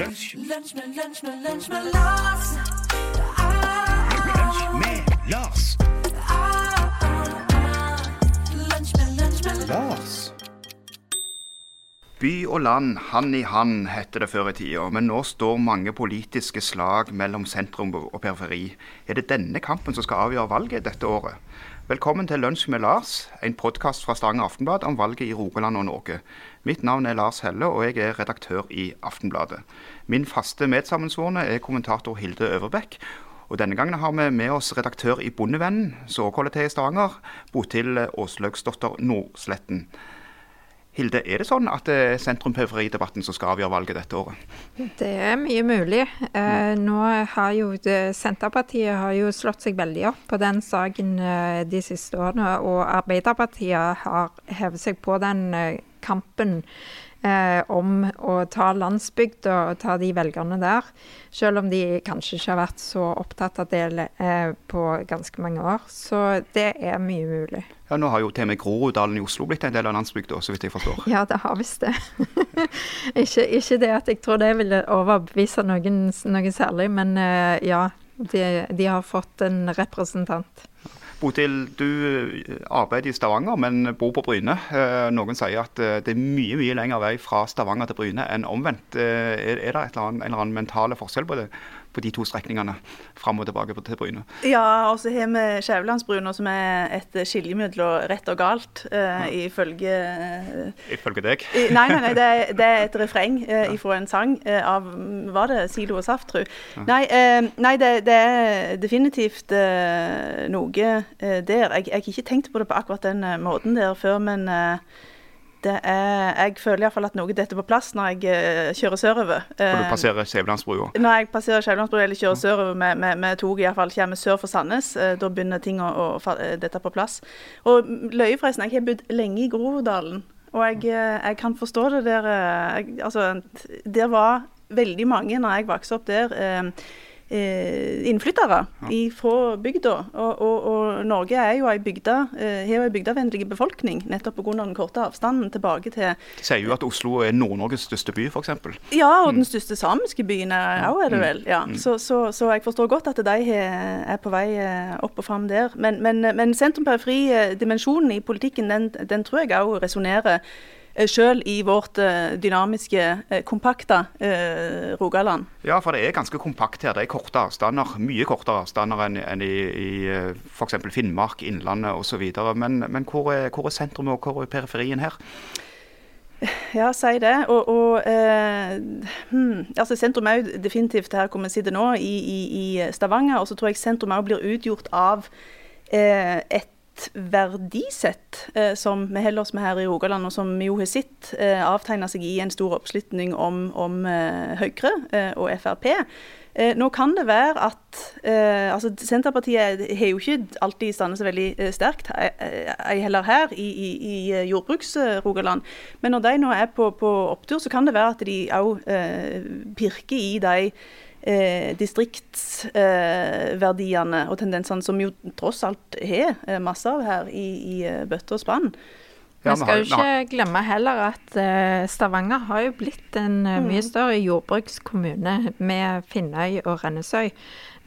Lunsj, Lunsj med, lunsj med, lunsj med Lars. Ah, lunsj med Lars. By og land, hand i hand, het det før i tida. Men nå står mange politiske slag mellom sentrum og periferi. Er det denne kampen som skal avgjøre valget dette året? Velkommen til Lunsj med Lars, en podkast fra Stavanger Aftenblad om valget i Rogaland og Norge. Mitt navn er Lars Helle, og jeg er redaktør i Aftenbladet. Min faste medsammensvorne er kommentator Hilde Øverbekk. Og denne gangen har vi med oss redaktør i Bondevennen, såkalte i Stavanger, Botil Åslaugsdotter Nordsletten. Hilde, er det sånn at det er sentrum-periferi-debatten som skal avgjøre valget dette året? Det er mye mulig. Eh, nå har jo det, Senterpartiet har jo slått seg veldig opp på den saken eh, de siste årene. Og Arbeiderpartiet har hevet seg på den eh, kampen eh, om å ta landsbygda og ta de velgerne der. Selv om de kanskje ikke har vært så opptatt av det eh, på ganske mange år. Så det er mye mulig. Ja, Nå har jo til og med Groruddalen i Oslo blitt en del av landsbygda, så vidt jeg forstår. Ja, det har visst det. ikke, ikke det at jeg tror det ville overbevise noen noe særlig, men eh, ja. De, de har fått en representant. Botil, du eh, arbeider i Stavanger, men bor på Bryne. Eh, Noen sier at eh, det er mye mye lengre vei fra Stavanger til Bryne enn omvendt. Er det et eller annet, en eller annen mentale forskjell på, det, på de to strekningene fram og tilbake til Bryne? Ja, og så har vi Skjævelandsbrua, som er et skilje mellom rett og galt, eh, ifølge uh, Ifølge deg? i- Nei, nei, nei det, er, det er et refreng uh, ja. ifra en sang av Var det Silo og Saft, tru? Nei, eh, nei det, det er definitivt noe der. Jeg, jeg har ikke tenkt på det på akkurat den måten der før, men er, jeg føler iallfall at noe detter på plass når jeg eh, kjører sørover. Eh, du passerer Skjævelandsbrua? når jeg passerer Skjævelandsbrua eller kjører sørover med, med, med tog, iallfall kommer sør for Sandnes, eh, da begynner ting å, å eh, dette på plass. Og mm, løye, forresten, jeg har bodd lenge i Groruddalen, og jeg, eh, jeg kan forstå det der eh, jeg, Altså, der var veldig mange, når jeg vokste opp der, eh, eh, innflyttere fra bygda. Og, og, og Norge er jo ei bygda, eh, har jo ei bygdevennlig befolkning, nettopp pga. den korte avstanden tilbake til De sier jo at Oslo er Nord-Norges største by, f.eks. ja, og den største samiske byen er ja. er det vel. Ja. Så, så, så jeg forstår godt at de er på vei eh, opp og fram der. Men, men, men sentrum-periferi-dimensjonen i politikken, den, den tror jeg òg resonnerer sjøl i vårt eh, dynamiske, eh, kompakte eh, Rogaland. Ja, for det er ganske kompakt her. Det er korte avstander. Mye kortere avstander enn i, i f.eks. Finnmark, Innlandet osv. Men, men hvor, er, hvor er sentrum og hvor er periferien her? Ja, si det. Og, og eh, hmm, altså sentrum er jo definitivt her hvor vi sitter nå, i, i, i Stavanger. Og så tror jeg sentrum òg blir utgjort av eh, et verdisett eh, som vi holder oss med her i Rogaland, og som jo har sett eh, avtegne seg i en stor oppslutning om, om eh, Høyre eh, og Frp. Eh, nå kan det være at altså Senterpartiet har jo ikke alltid stått så veldig sterkt, ei heller her i, i, i jordbruks-Rogaland. Men når de nå er på, på opptur, så kan det være at de òg pirker i de eh, distriktsverdiene og tendensene som jo tross alt har eh, masse av her i, i eh, bøtte og spann. Vi skal jo ikke glemme heller at eh, Stavanger har jo blitt en eh, mye større jordbrukskommune med Finnøy og Rennesøy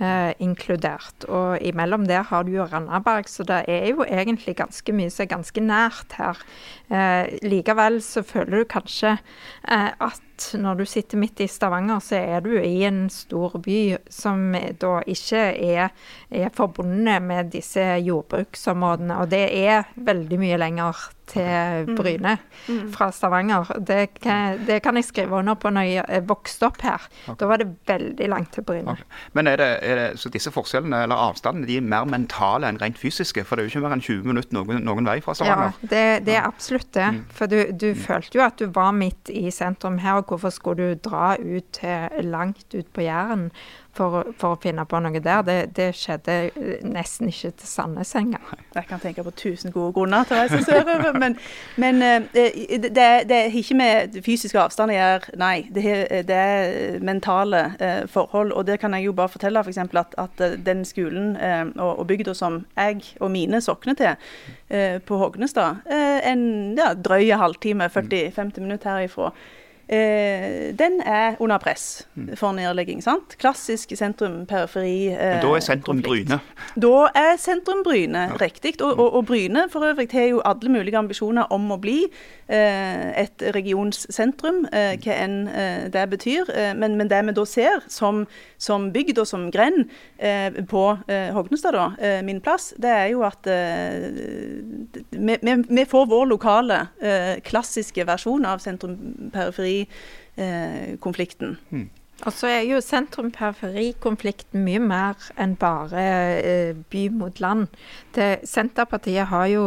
eh, inkludert. Og imellom der har du jo Randaberg, så det er jo egentlig ganske mye som er ganske nært her. Eh, likevel så føler du kanskje eh, at når du sitter midt i Stavanger, så er du i en stor by som da ikke er, er forbundet med disse jordbruksområdene. Og det er veldig mye lenger til Bryne fra Stavanger. Det kan, det kan jeg skrive under på når jeg vokste opp her. Da var det veldig langt til Bryne. Okay. Men er det, det, så disse forskjellene eller avstandene de er mer mentale enn rent fysiske? For det er jo ikke mer enn 20 minutter noen, noen vei fra Ja, det, det er absolutt det. For du, du følte jo at du var midt i sentrum her, og hvorfor skulle du dra ut til langt ut på Jæren for, for å finne på noe der? Det, det skjedde eh, nesten ikke til Sandnes engang. Jeg kan tenke på tusen gode grunner til å reise sørover, men, men eh, det, det det har ikke med fysiske avstander å gjøre, nei. Det, det er mentale eh, forhold. Og det kan jeg jo bare fortelle eksempel at, at eh, den skolen eh, og, og bygda som jeg og mine sokner til eh, på Hognestad, eh, en ja, drøy halvtime, 40-50 minutter herifra, eh, den er under press for nedlegging. sant? Klassisk sentrum-periferi. Mm. Men da er sentrum Bryne. Da er sentrum Bryne riktig. Og, og, og Bryne for øvrig har jo alle mulige ambisjoner om å bli eh, et regionssentrum, eh, hva enn eh, det betyr. Eh, men, men det vi da ser som, som bygd og som grend eh, på eh, Hognestad, da, min plass, det er jo at vi, vi, vi får vår lokale, klassiske versjon av sentrum-periferi-konflikten. Og så er jo sentrum-periferi-konflikten mye mer enn bare eh, by mot land. Det, Senterpartiet har jo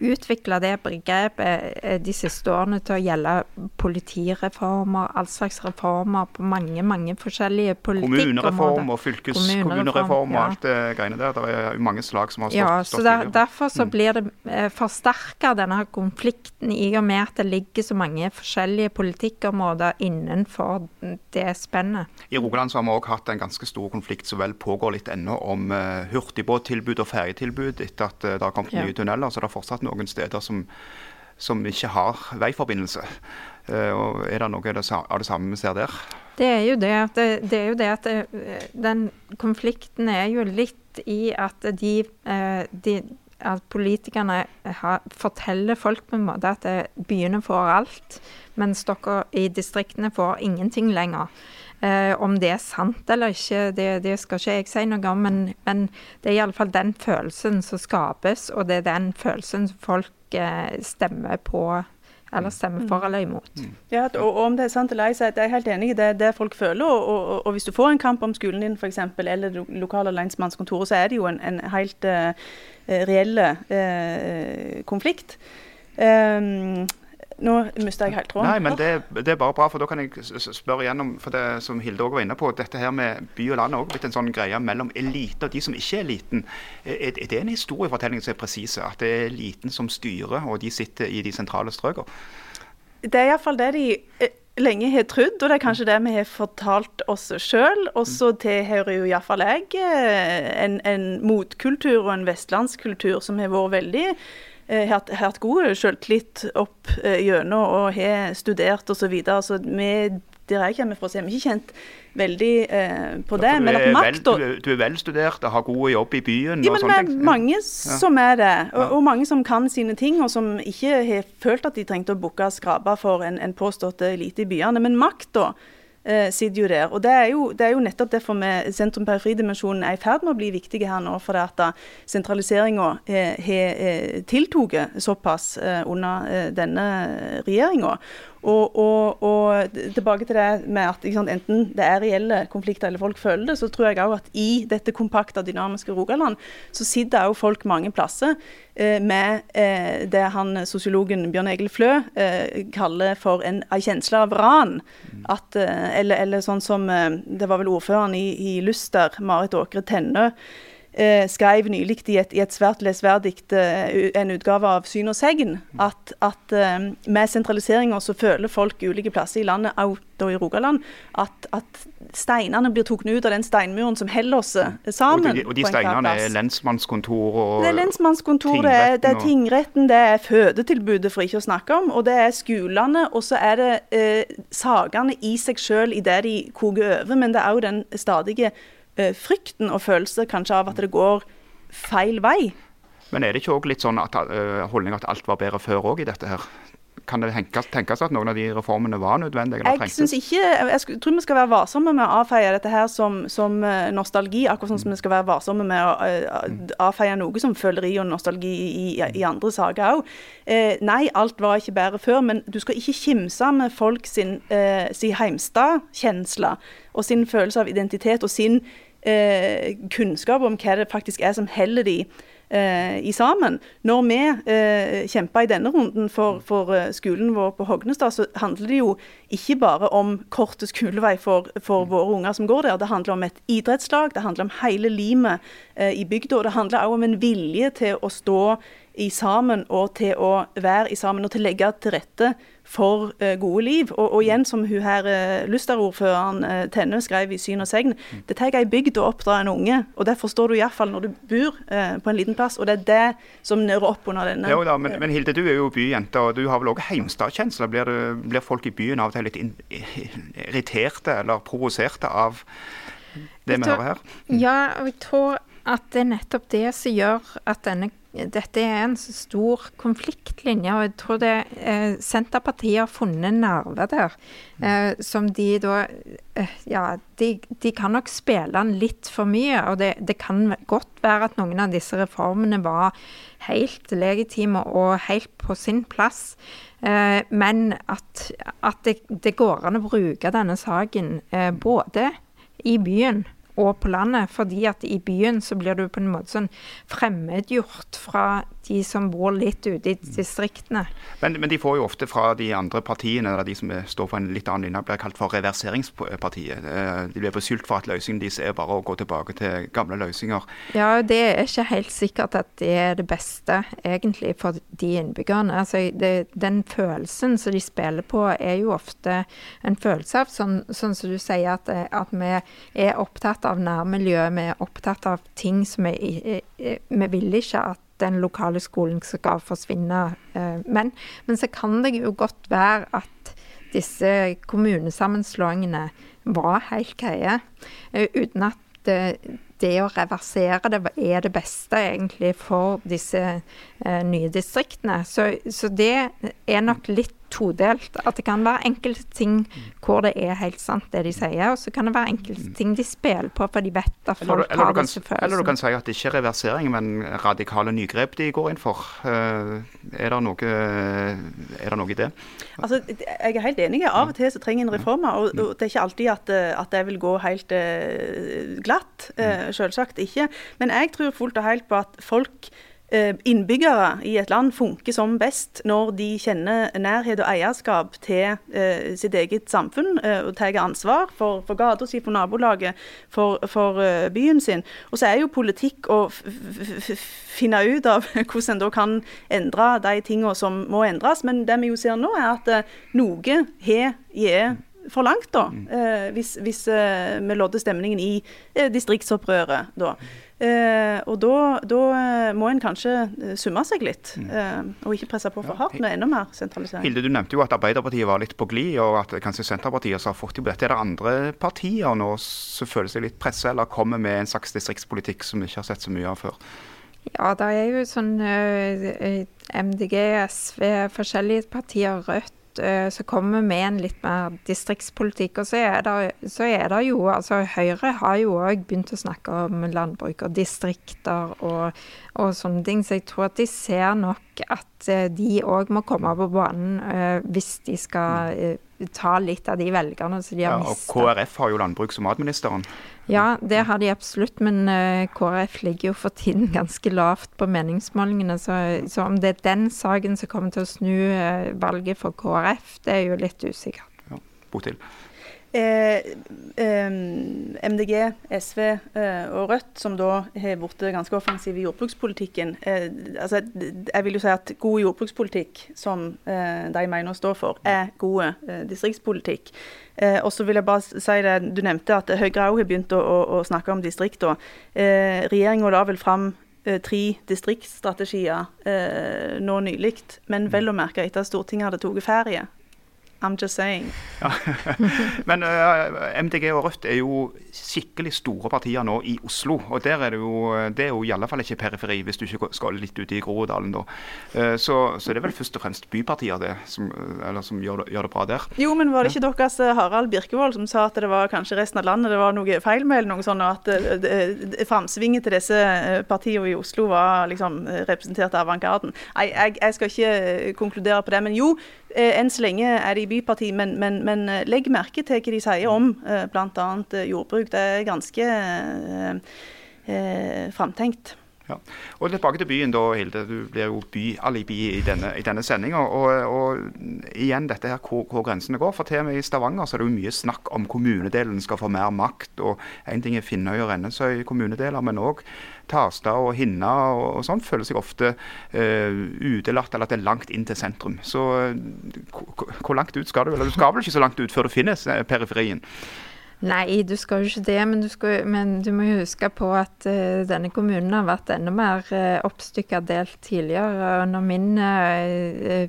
utvikla det begrepet eh, de siste årene til å gjelde politireformer, all slags reformer på mange mange forskjellige politikkområder. Kommunereform og fylkeskommunereform og alt det greiene der. Det er jo mange slag som har stått, Ja, så der. Derfor så blir det eh, forsterka denne konflikten i og med at det ligger så mange forskjellige politikkområder innenfor det spennet. I Rogaland så har vi også hatt en ganske stor konflikt som vel pågår litt ennå, om uh, hurtigbåttilbud og ferjetilbud etter at eh, det har kommet Ja. nye tunneler. Så det er fortsatt noen steder som, som ikke har veiforbindelse. Eh, og Er det noe av det, samme vi ser der? Det er jo det at, det, det, jo det at den konflikten er jo litt i at de, eh, de at politikerne har, forteller folk på en måte at eh, byene får alt, mens dere i distriktene får ingenting lenger. Eh, om det er sant eller ikke, det, det skal ikke jeg si noe om, men, men det er iallfall den følelsen som skapes, og det er den følelsen som folk eh, stemmer på, eller stemmer for eller imot. Ja, og, og om det er sant eller ei, så er jeg helt enig i det, det folk føler. Og, og, og hvis du får en kamp om skolen din f.eks., eller det lokale lensmannskontoret, så er det jo en, en helt uh, reell uh, konflikt. Um, nå mista jeg helt tråden. Nei, men det, det er bare bra, for da kan jeg spørre igjennom for det som Hilde også var inne på. Dette her med by og land er òg blitt en sånn greie mellom elite og de som ikke er eliten. Er, er det en historiefortelling som er presise? At det er eliten som styrer, og de sitter i de sentrale strøkene? Det er iallfall det de eh, lenge har trodd, og det er kanskje det vi har fortalt oss sjøl. Og så tilhører jo iallfall jeg eh, en, en motkultur og en vestlandskultur som har vært veldig har hatt- har hatt god selvtillit opp eh, gjennom og har studert osv. Så, videre. så vi der jeg kommer fra, så er vi ikke kjent veldig eh, på det. Ja, Men at makt og du er velstudert og har god jobb i byen ja, og men sånne det er mange som er det, og, og mange som kan sine ting, og som ikke har følt at de trengte å booke og skrape for en, en påstått elite i byene. Men makta eh, sitter jo der. Og det er jo, det er jo nettopp derfor vi sentrum-periferidimensjonen er i ferd med å bli viktige her nå. For at sentraliseringa har eh, tiltatt såpass eh, under eh, denne regjeringa. Og, og, og tilbake til det med at sant, enten det er reelle konflikter eller folk føler det, så tror jeg òg at i dette kompakte, dynamiske Rogaland, så sitter òg folk mange plasser eh, med eh, det han sosiologen Bjørn Egil Flø eh, kaller for en, en kjensle av ran. At, eh, eller, eller sånn som eh, Det var vel ordføreren i, i Luster, Marit Åkre Tennø, eh, skrev nylig i i et svært lesverdig eh, en utgave av Syn og segn at, at eh, med sentraliseringa så føler folk ulike plasser i landet, da i Rogaland, at, at steinene blir tatt ut av den steinmuren som holder oss sammen. Og de, og de steinene er lensmannskontor og Det er lensmannskontor, det er, det er tingretten det er fødetilbudet, for ikke å snakke om. Og det er skolene, og så er det eh, sakene i seg selv i det de koker over. Men det er òg den stadige eh, frykten og følelse kanskje av at det går feil vei. Men er det ikke også litt sånn at uh, holdning at alt var bedre før òg i dette her? Kan det tenkes, tenkes at noen av de reformene var nødvendige eller Jeg synes ikke, jeg tror vi skal være varsomme med å avfeie dette her som, som eh, nostalgi, akkurat sånn som vi skal være varsomme med å eh, avfeie noe som føleri og nostalgi i, i, i andre saker òg. Eh, nei, alt var ikke bedre før, men du skal ikke kimse med folk sin, eh, sin heimstadkjensle og sin følelse av identitet og sin eh, kunnskap om hva det faktisk er som holder de eh, i sammen. Når vi eh, kjemper i denne runden for, for eh, skolen vår på Hognestad, så handler det jo ikke bare om kort skolevei for, for våre unger som går der. Det handler om et idrettslag, det handler om hele limet eh, i bygda. Og det handler også om en vilje til å stå i sammen og til å være i sammen og til å legge til rette for eh, gode liv. Og, og igjen, som hun her uh, Luster-ordføreren uh, Tenne skrev i Syn og segn, det tar ei bygd å oppdra en unge. og Det forstår du iallfall når du bor eh, på en liten plass. og Det er det som nører opp under denne. Jo da, men, men Hilde, du er jo byjente, og du har vel òg heimstadkjensler. Blir, blir folk i byen av og til litt in, irriterte eller provoserte av det vi hører her? Ja, og jeg tror at det er nettopp det som gjør at denne, dette er en stor konfliktlinje. Og jeg tror det eh, Senterpartiet har funnet nerver nerve der eh, som de da eh, Ja, de, de kan nok spille den litt for mye. Og det, det kan godt være at noen av disse reformene var helt legitime og helt på sin plass. Eh, men at, at det, det går an å bruke denne saken eh, både i byen og på landet, fordi at i byen så blir du på en måte sånn fremmedgjort fra de som bor litt ute i distriktene. Men, men de får jo ofte fra de andre partiene, eller de som står for en litt annen linje, blir kalt for reverseringspartiet. Eh, De blir beskyldt for at løsningen deres er bare å gå tilbake til gamle løsninger. Ja, det er ikke helt sikkert at det er det beste egentlig for de innbyggerne. Altså, det, den følelsen som de spiller på er jo ofte en følelse av, sånn, sånn som du sier, at, eh, at vi er opptatt av nærmiljøet, vi er opptatt av ting som vi, vi vil ikke at den lokale skolen skal forsvinne. eh, Men, men så kan det jo godt være at disse kommunesammenslåingene var helt greie, eh, uten at det, det å reversere det er det beste egentlig for disse eh, nye distriktene. Så, så det er nok litt todelt. At det kan være enkelte ting hvor det er helt sant det de sier, og så kan det være enkelte ting de spiller på for de vet at folk eller, har du kan, disse eller du kan si at det ikke er reversering, men radikale nygrep de går inn for. Eh, Er det noe, er det noe i det? Altså, jeg er helt enig. Av og til så trenger en reformer. Og, og det er ikke alltid at, eh, at det vil gå helt eh, glatt. Eh, selvsagt ikke. Men jeg tror fullt og helt på at folk eh, Innbyggere i et land funker som best når de kjenner nærhet og eierskap til eh, sitt eget samfunn eh, og tar ansvar for, for gata si, for nabolaget, for, for eh, byen sin. Og så er jo politikk å finne ut av hvordan en da kan endre de tingene som må endres. Men det vi jo ser nå, er at eh, noe har gitt for langt, da. Eh, hvis hvis eh, vi lodder stemningen i eh, distriktsopprøret, da. Eh, og da, eh, må en kanskje eh, summe seg litt, eh, og ikke presse på for hardt med enda mer sentralisering. Hilde, du nevnte jo at Arbeiderpartiet var litt på glid, og at kanskje Senterpartiet har fått til på dette. Er det andre partier nå som føler seg litt presset, eller kommer med en slags distriktspolitikk som vi ikke har sett så mye av før? Ja, det er jo sånn eh, MDG, SV, forskjellige partier, Rødt, eh, som kommer med en litt mer distriktspolitikk. Og så er det, så er det jo altså Høyre har jo òg begynt å snakke om landbruk og distrikter og, og sånne ting. Så jeg tror at de ser nok at eh, de òg må komme på banen eh, hvis de skal eh, ta litt av de velgerne som de Ja, har og mistet. KrF har jo landbruks- og matministeren. Ja, det har de absolutt, men KrF ligger jo for tiden ganske lavt på meningsmålingene. Så, så om det er den saken som kommer til å snu valget for KrF, det er jo litt usikkert. Botil. Eh, eh, MDG, SV eh, og Rødt, som da har blitt ganske offensive i jordbrukspolitikken. Eh, altså, jeg vil jo si at god jordbrukspolitikk, som eh, de mener å stå for, er god eh, distriktspolitikk. Og så vil jeg bare si det, Du nevnte at Høyre òg har begynt å, å, å snakke om distriktene. Eh, Regjeringa la vel fram tre distriktsstrategier nå nylig, men vel å merke etter at Stortinget hadde tatt ferie. I'm just saying. Men uh, MDG og Rødt er jo skikkelig store partier nå i Oslo. Og der er det jo, det er jo i alle fall ikke periferi, hvis du ikke skal litt ut i Groruddalen da. Uh, så, så det er vel først og fremst bypartier det, som, eh, eller som gjør, det, gjør det bra der. Jo, men var det ikke deres eh, Harald Birkevold som sa at det var kanskje resten av landet det var noe feil med, eller noe sånt, og at eh, det- framsvinget til disse eh, partiene i Oslo var liksom eh, representert av avantgarden? Jeg, jeg, jeg skal ikke eh, konkludere på det. Men jo, eh, enn så lenge er de byparti, men, men, men eh, legg merke til hva de sier om eh, bl.a. jordbruk. Det er ganske eh, eh, framtenkt. Ja. Og tilbake til byen, da, Hilde. Du blir jo byalibi i denne, i denne sendinga. Og, og igjen dette her hvor, hvor grensene går. For til og med i Stavanger så er det jo mye snakk om kommunedelen skal få mer makt. Og én ting er Finnøy og Rennesøy kommunedeler, men òg Tarstad og Hinna og, og sånn føler seg ofte uh, utelatt, eller at det er langt inn til sentrum. Så uh, hvor langt ut skal du? Eller du skal vel ikke så langt ut før du finner eh, periferien? Nei, du skal jo ikke det, men du, skal, men du må huske på at uh, denne kommunen har vært enda mer uh, oppstykka delt tidligere. Og når min uh,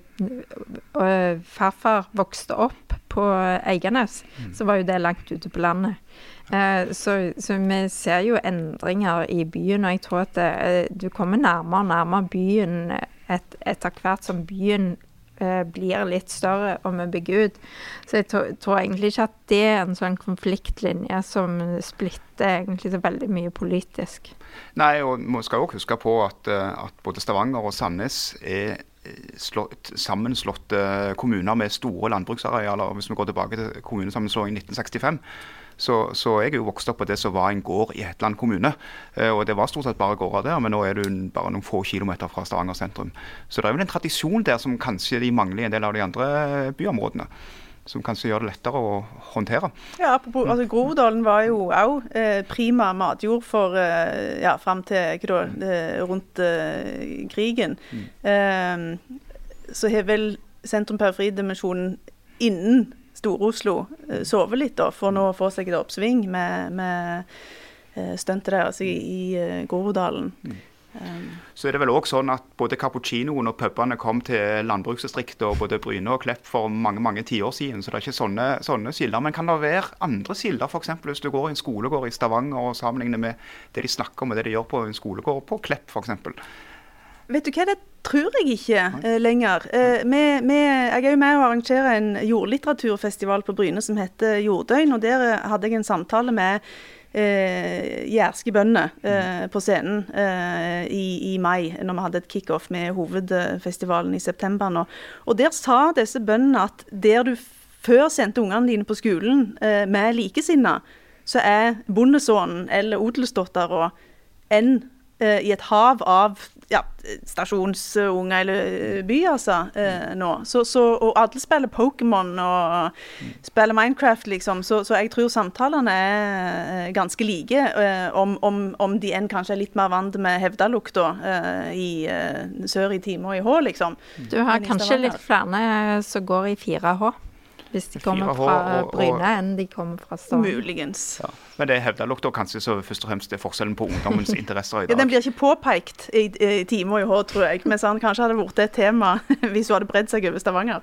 uh, farfar vokste opp på Eiganes, så var jo det langt ute på landet. Eh, så, så vi ser jo endringer i byen, og jeg tror at det, du kommer nærmere og nærmere byen et, etter hvert som byen eh, blir litt større og vi bygger ut. Så jeg tror, egentlig ikke at det er en sånn konfliktlinje som splitter egentlig så veldig mye politisk. Nei, og man skal også huske på at, eh, at både Stavanger og Sandnes er eh, slått, sammenslåtte kommuner med store landbruksarealer. Hvis vi går tilbake til kommunesammenslåingen i 1965, så, så jeg er jo vokst opp på det som var en gård i Hetland kommune. Eh, og det var stort sett bare gårder der, men nå er du bare noen få kilometer fra Stavanger sentrum. Så det er vel en tradisjon der som kanskje de mangler i en del av de andre byområdene. Som kanskje gjør det lettere å håndtere. Ja, apropos, altså Groruddalen var jo òg eh, prima matjord for eh, ja, fram til hva da, eh, rundt eh, krigen. Eh, så har vel sentrum-periferi-dimensjonen innen Stor-Oslo sove litt, da, for nå å få seg et oppsving med, med eh, stuntet deres i, i eh, Groruddalen. Um, Så er det vel også sånn at både cappuccinoen og pubene kom til landbruksdistriktet og både Bryne og Klepp for mange mange tiår siden. Så det er ikke sånne, sånne kilder. Men kan det være andre kilder, f.eks. hvis du går i en skolegård i Stavanger og sammenligner med det de snakker om og det de gjør på en skolegård på Klepp f.eks.? Vet du hva, det tror jeg ikke eh, lenger. Eh, vi, vi, jeg er jo med å arrangere en jordlitteraturfestival på Bryne som heter Jorddøgn. og Der eh, hadde jeg en samtale med eh, jærske bønder eh, på scenen eh, i, i mai, når vi hadde et kickoff med hovedfestivalen i september. nå. Og Der sa disse bøndene at der du før sendte ungene dine på skolen eh, med likesinnede, så er bondesønnen eller odelsdattera enn i et hav av ja, stasjonsunger eller eh, by, altså, eh, nå. Så, så, og alle spiller Pokémon og spiller Minecraft, liksom. Så, så jeg tror samtalene er eh, ganske like, eh, om, om, om de enn kanskje er litt mer vant med hevdalukta eh, i eh, sør i Time og i Hå, liksom. Du har kanskje litt flere som går i 4H, hvis de kommer fra og- og- Bryne enn de kommer fra Stavanger. Muligens. Ja. Men det hevder lukter kanskje så først og fremst det er forskjellen på ungdommens interesser i Ja, dag. Den blir ikke påpekt i, i Time og i hår, tror jeg. Mens han kanskje hadde vært et tema hvis hun hadde bredd seg over Stavanger.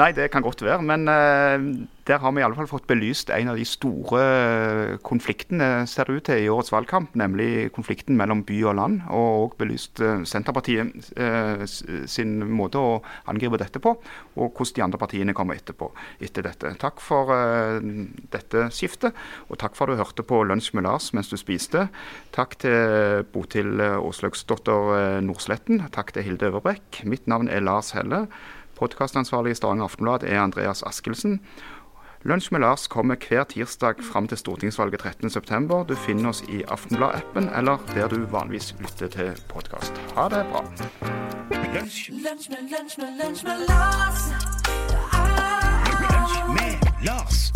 Nei, det kan godt være. Men uh, der har vi i alle fall fått belyst en av de store eh, konfliktene, ser det ut til, i årets valgkamp. Nemlig konflikten mellom by og land. Og også belyst uh, Senterpartiet uh, sin måte å angripe dette på. Og hvordan de andre partiene kommer etterpå etter dette. Takk for dette skiftet. Og takk for at du hørte på Lunsj med Lars mens du spiste. Takk til Botil eh, Nordsletten. Takk til Hilde Øverbrekk. Mitt navn er Lars Helle. Podkastansvarlig i Stavanger Aftenblad er Andreas Askelsen. Lunsj med Lars kommer hver tirsdag fram til stortingsvalget 13.9. Du finner oss i Aftenblad-appen eller der du vanligvis lytter til podkast. Ha det bra. Lunsj med, Lars. Ah. Lunsj med Lars.